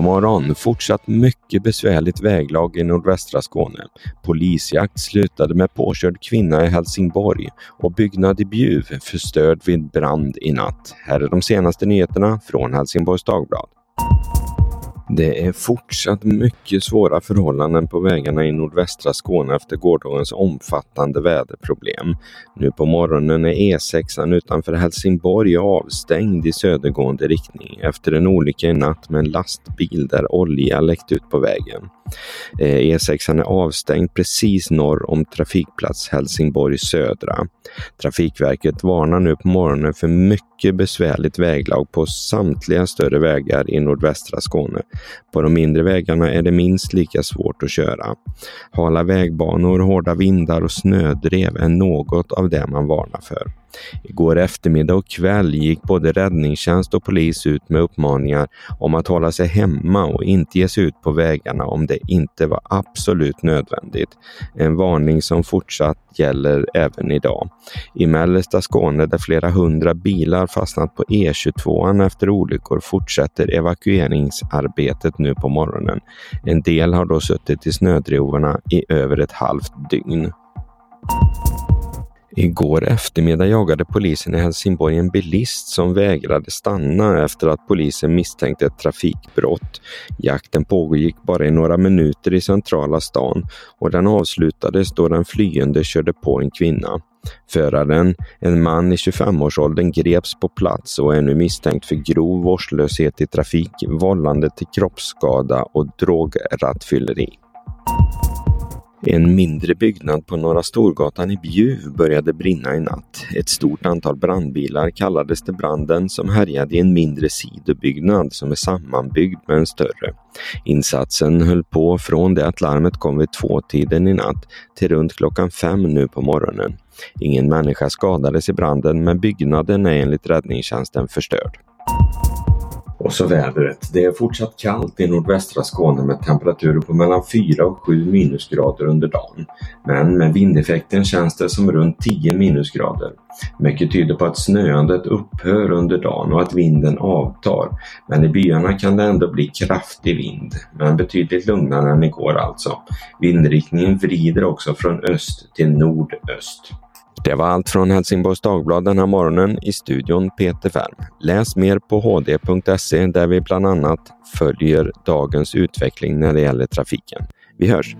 morgon fortsatt mycket besvärligt väglag i nordvästra Skåne. Polisjakt slutade med påkörd kvinna i Helsingborg och byggnad i Bjuv förstörd vid brand i natt. Här är de senaste nyheterna från Helsingborgs Dagblad. Det är fortsatt mycket svåra förhållanden på vägarna i nordvästra Skåne efter gårdagens omfattande väderproblem. Nu på morgonen är E6 utanför Helsingborg avstängd i södergående riktning efter en olycka i natt med en lastbil där olja läckt ut på vägen. Eh, e E6 är avstängd precis norr om trafikplats Helsingborg södra. Trafikverket varnar nu på morgonen för mycket besvärligt väglag på samtliga större vägar i nordvästra Skåne. På de mindre vägarna är det minst lika svårt att köra. Hala vägbanor, hårda vindar och snödrev är något av det man varnar för. Igår eftermiddag och kväll gick både räddningstjänst och polis ut med uppmaningar om att hålla sig hemma och inte ge sig ut på vägarna om det inte var absolut nödvändigt. En varning som fortsatt gäller även idag. I mellersta Skåne där flera hundra bilar fastnat på E22 efter olyckor fortsätter evakueringsarbetet nu på morgonen. En del har då suttit i snödrivorna i över ett halvt dygn. Igår eftermiddag jagade polisen i Helsingborg en bilist som vägrade stanna efter att polisen misstänkte ett trafikbrott. Jakten pågick bara i några minuter i centrala stan och den avslutades då den flyende körde på en kvinna. Föraren, en man i 25-årsåldern, greps på plats och är nu misstänkt för grov vårdslöshet i trafik, vållande till kroppsskada och drograttfylleri. En mindre byggnad på Norra Storgatan i Bjuv började brinna i natt. Ett stort antal brandbilar kallades till branden som härjade i en mindre sidobyggnad som är sammanbyggd med en större. Insatsen höll på från det att larmet kom vid tvåtiden i natt till runt klockan fem nu på morgonen. Ingen människa skadades i branden men byggnaden är enligt räddningstjänsten förstörd. Och så vädret. Det är fortsatt kallt i nordvästra Skåne med temperaturer på mellan 4 och 7 minusgrader under dagen. Men med vindeffekten känns det som runt 10 minusgrader. Mycket tyder på att snöandet upphör under dagen och att vinden avtar. Men i byarna kan det ändå bli kraftig vind, men betydligt lugnare än igår alltså. Vindriktningen vrider också från öst till nordöst. Det var allt från Helsingborgs Dagblad den här morgonen. I studion Peter Färm. Läs mer på hd.se där vi bland annat följer dagens utveckling när det gäller trafiken. Vi hörs!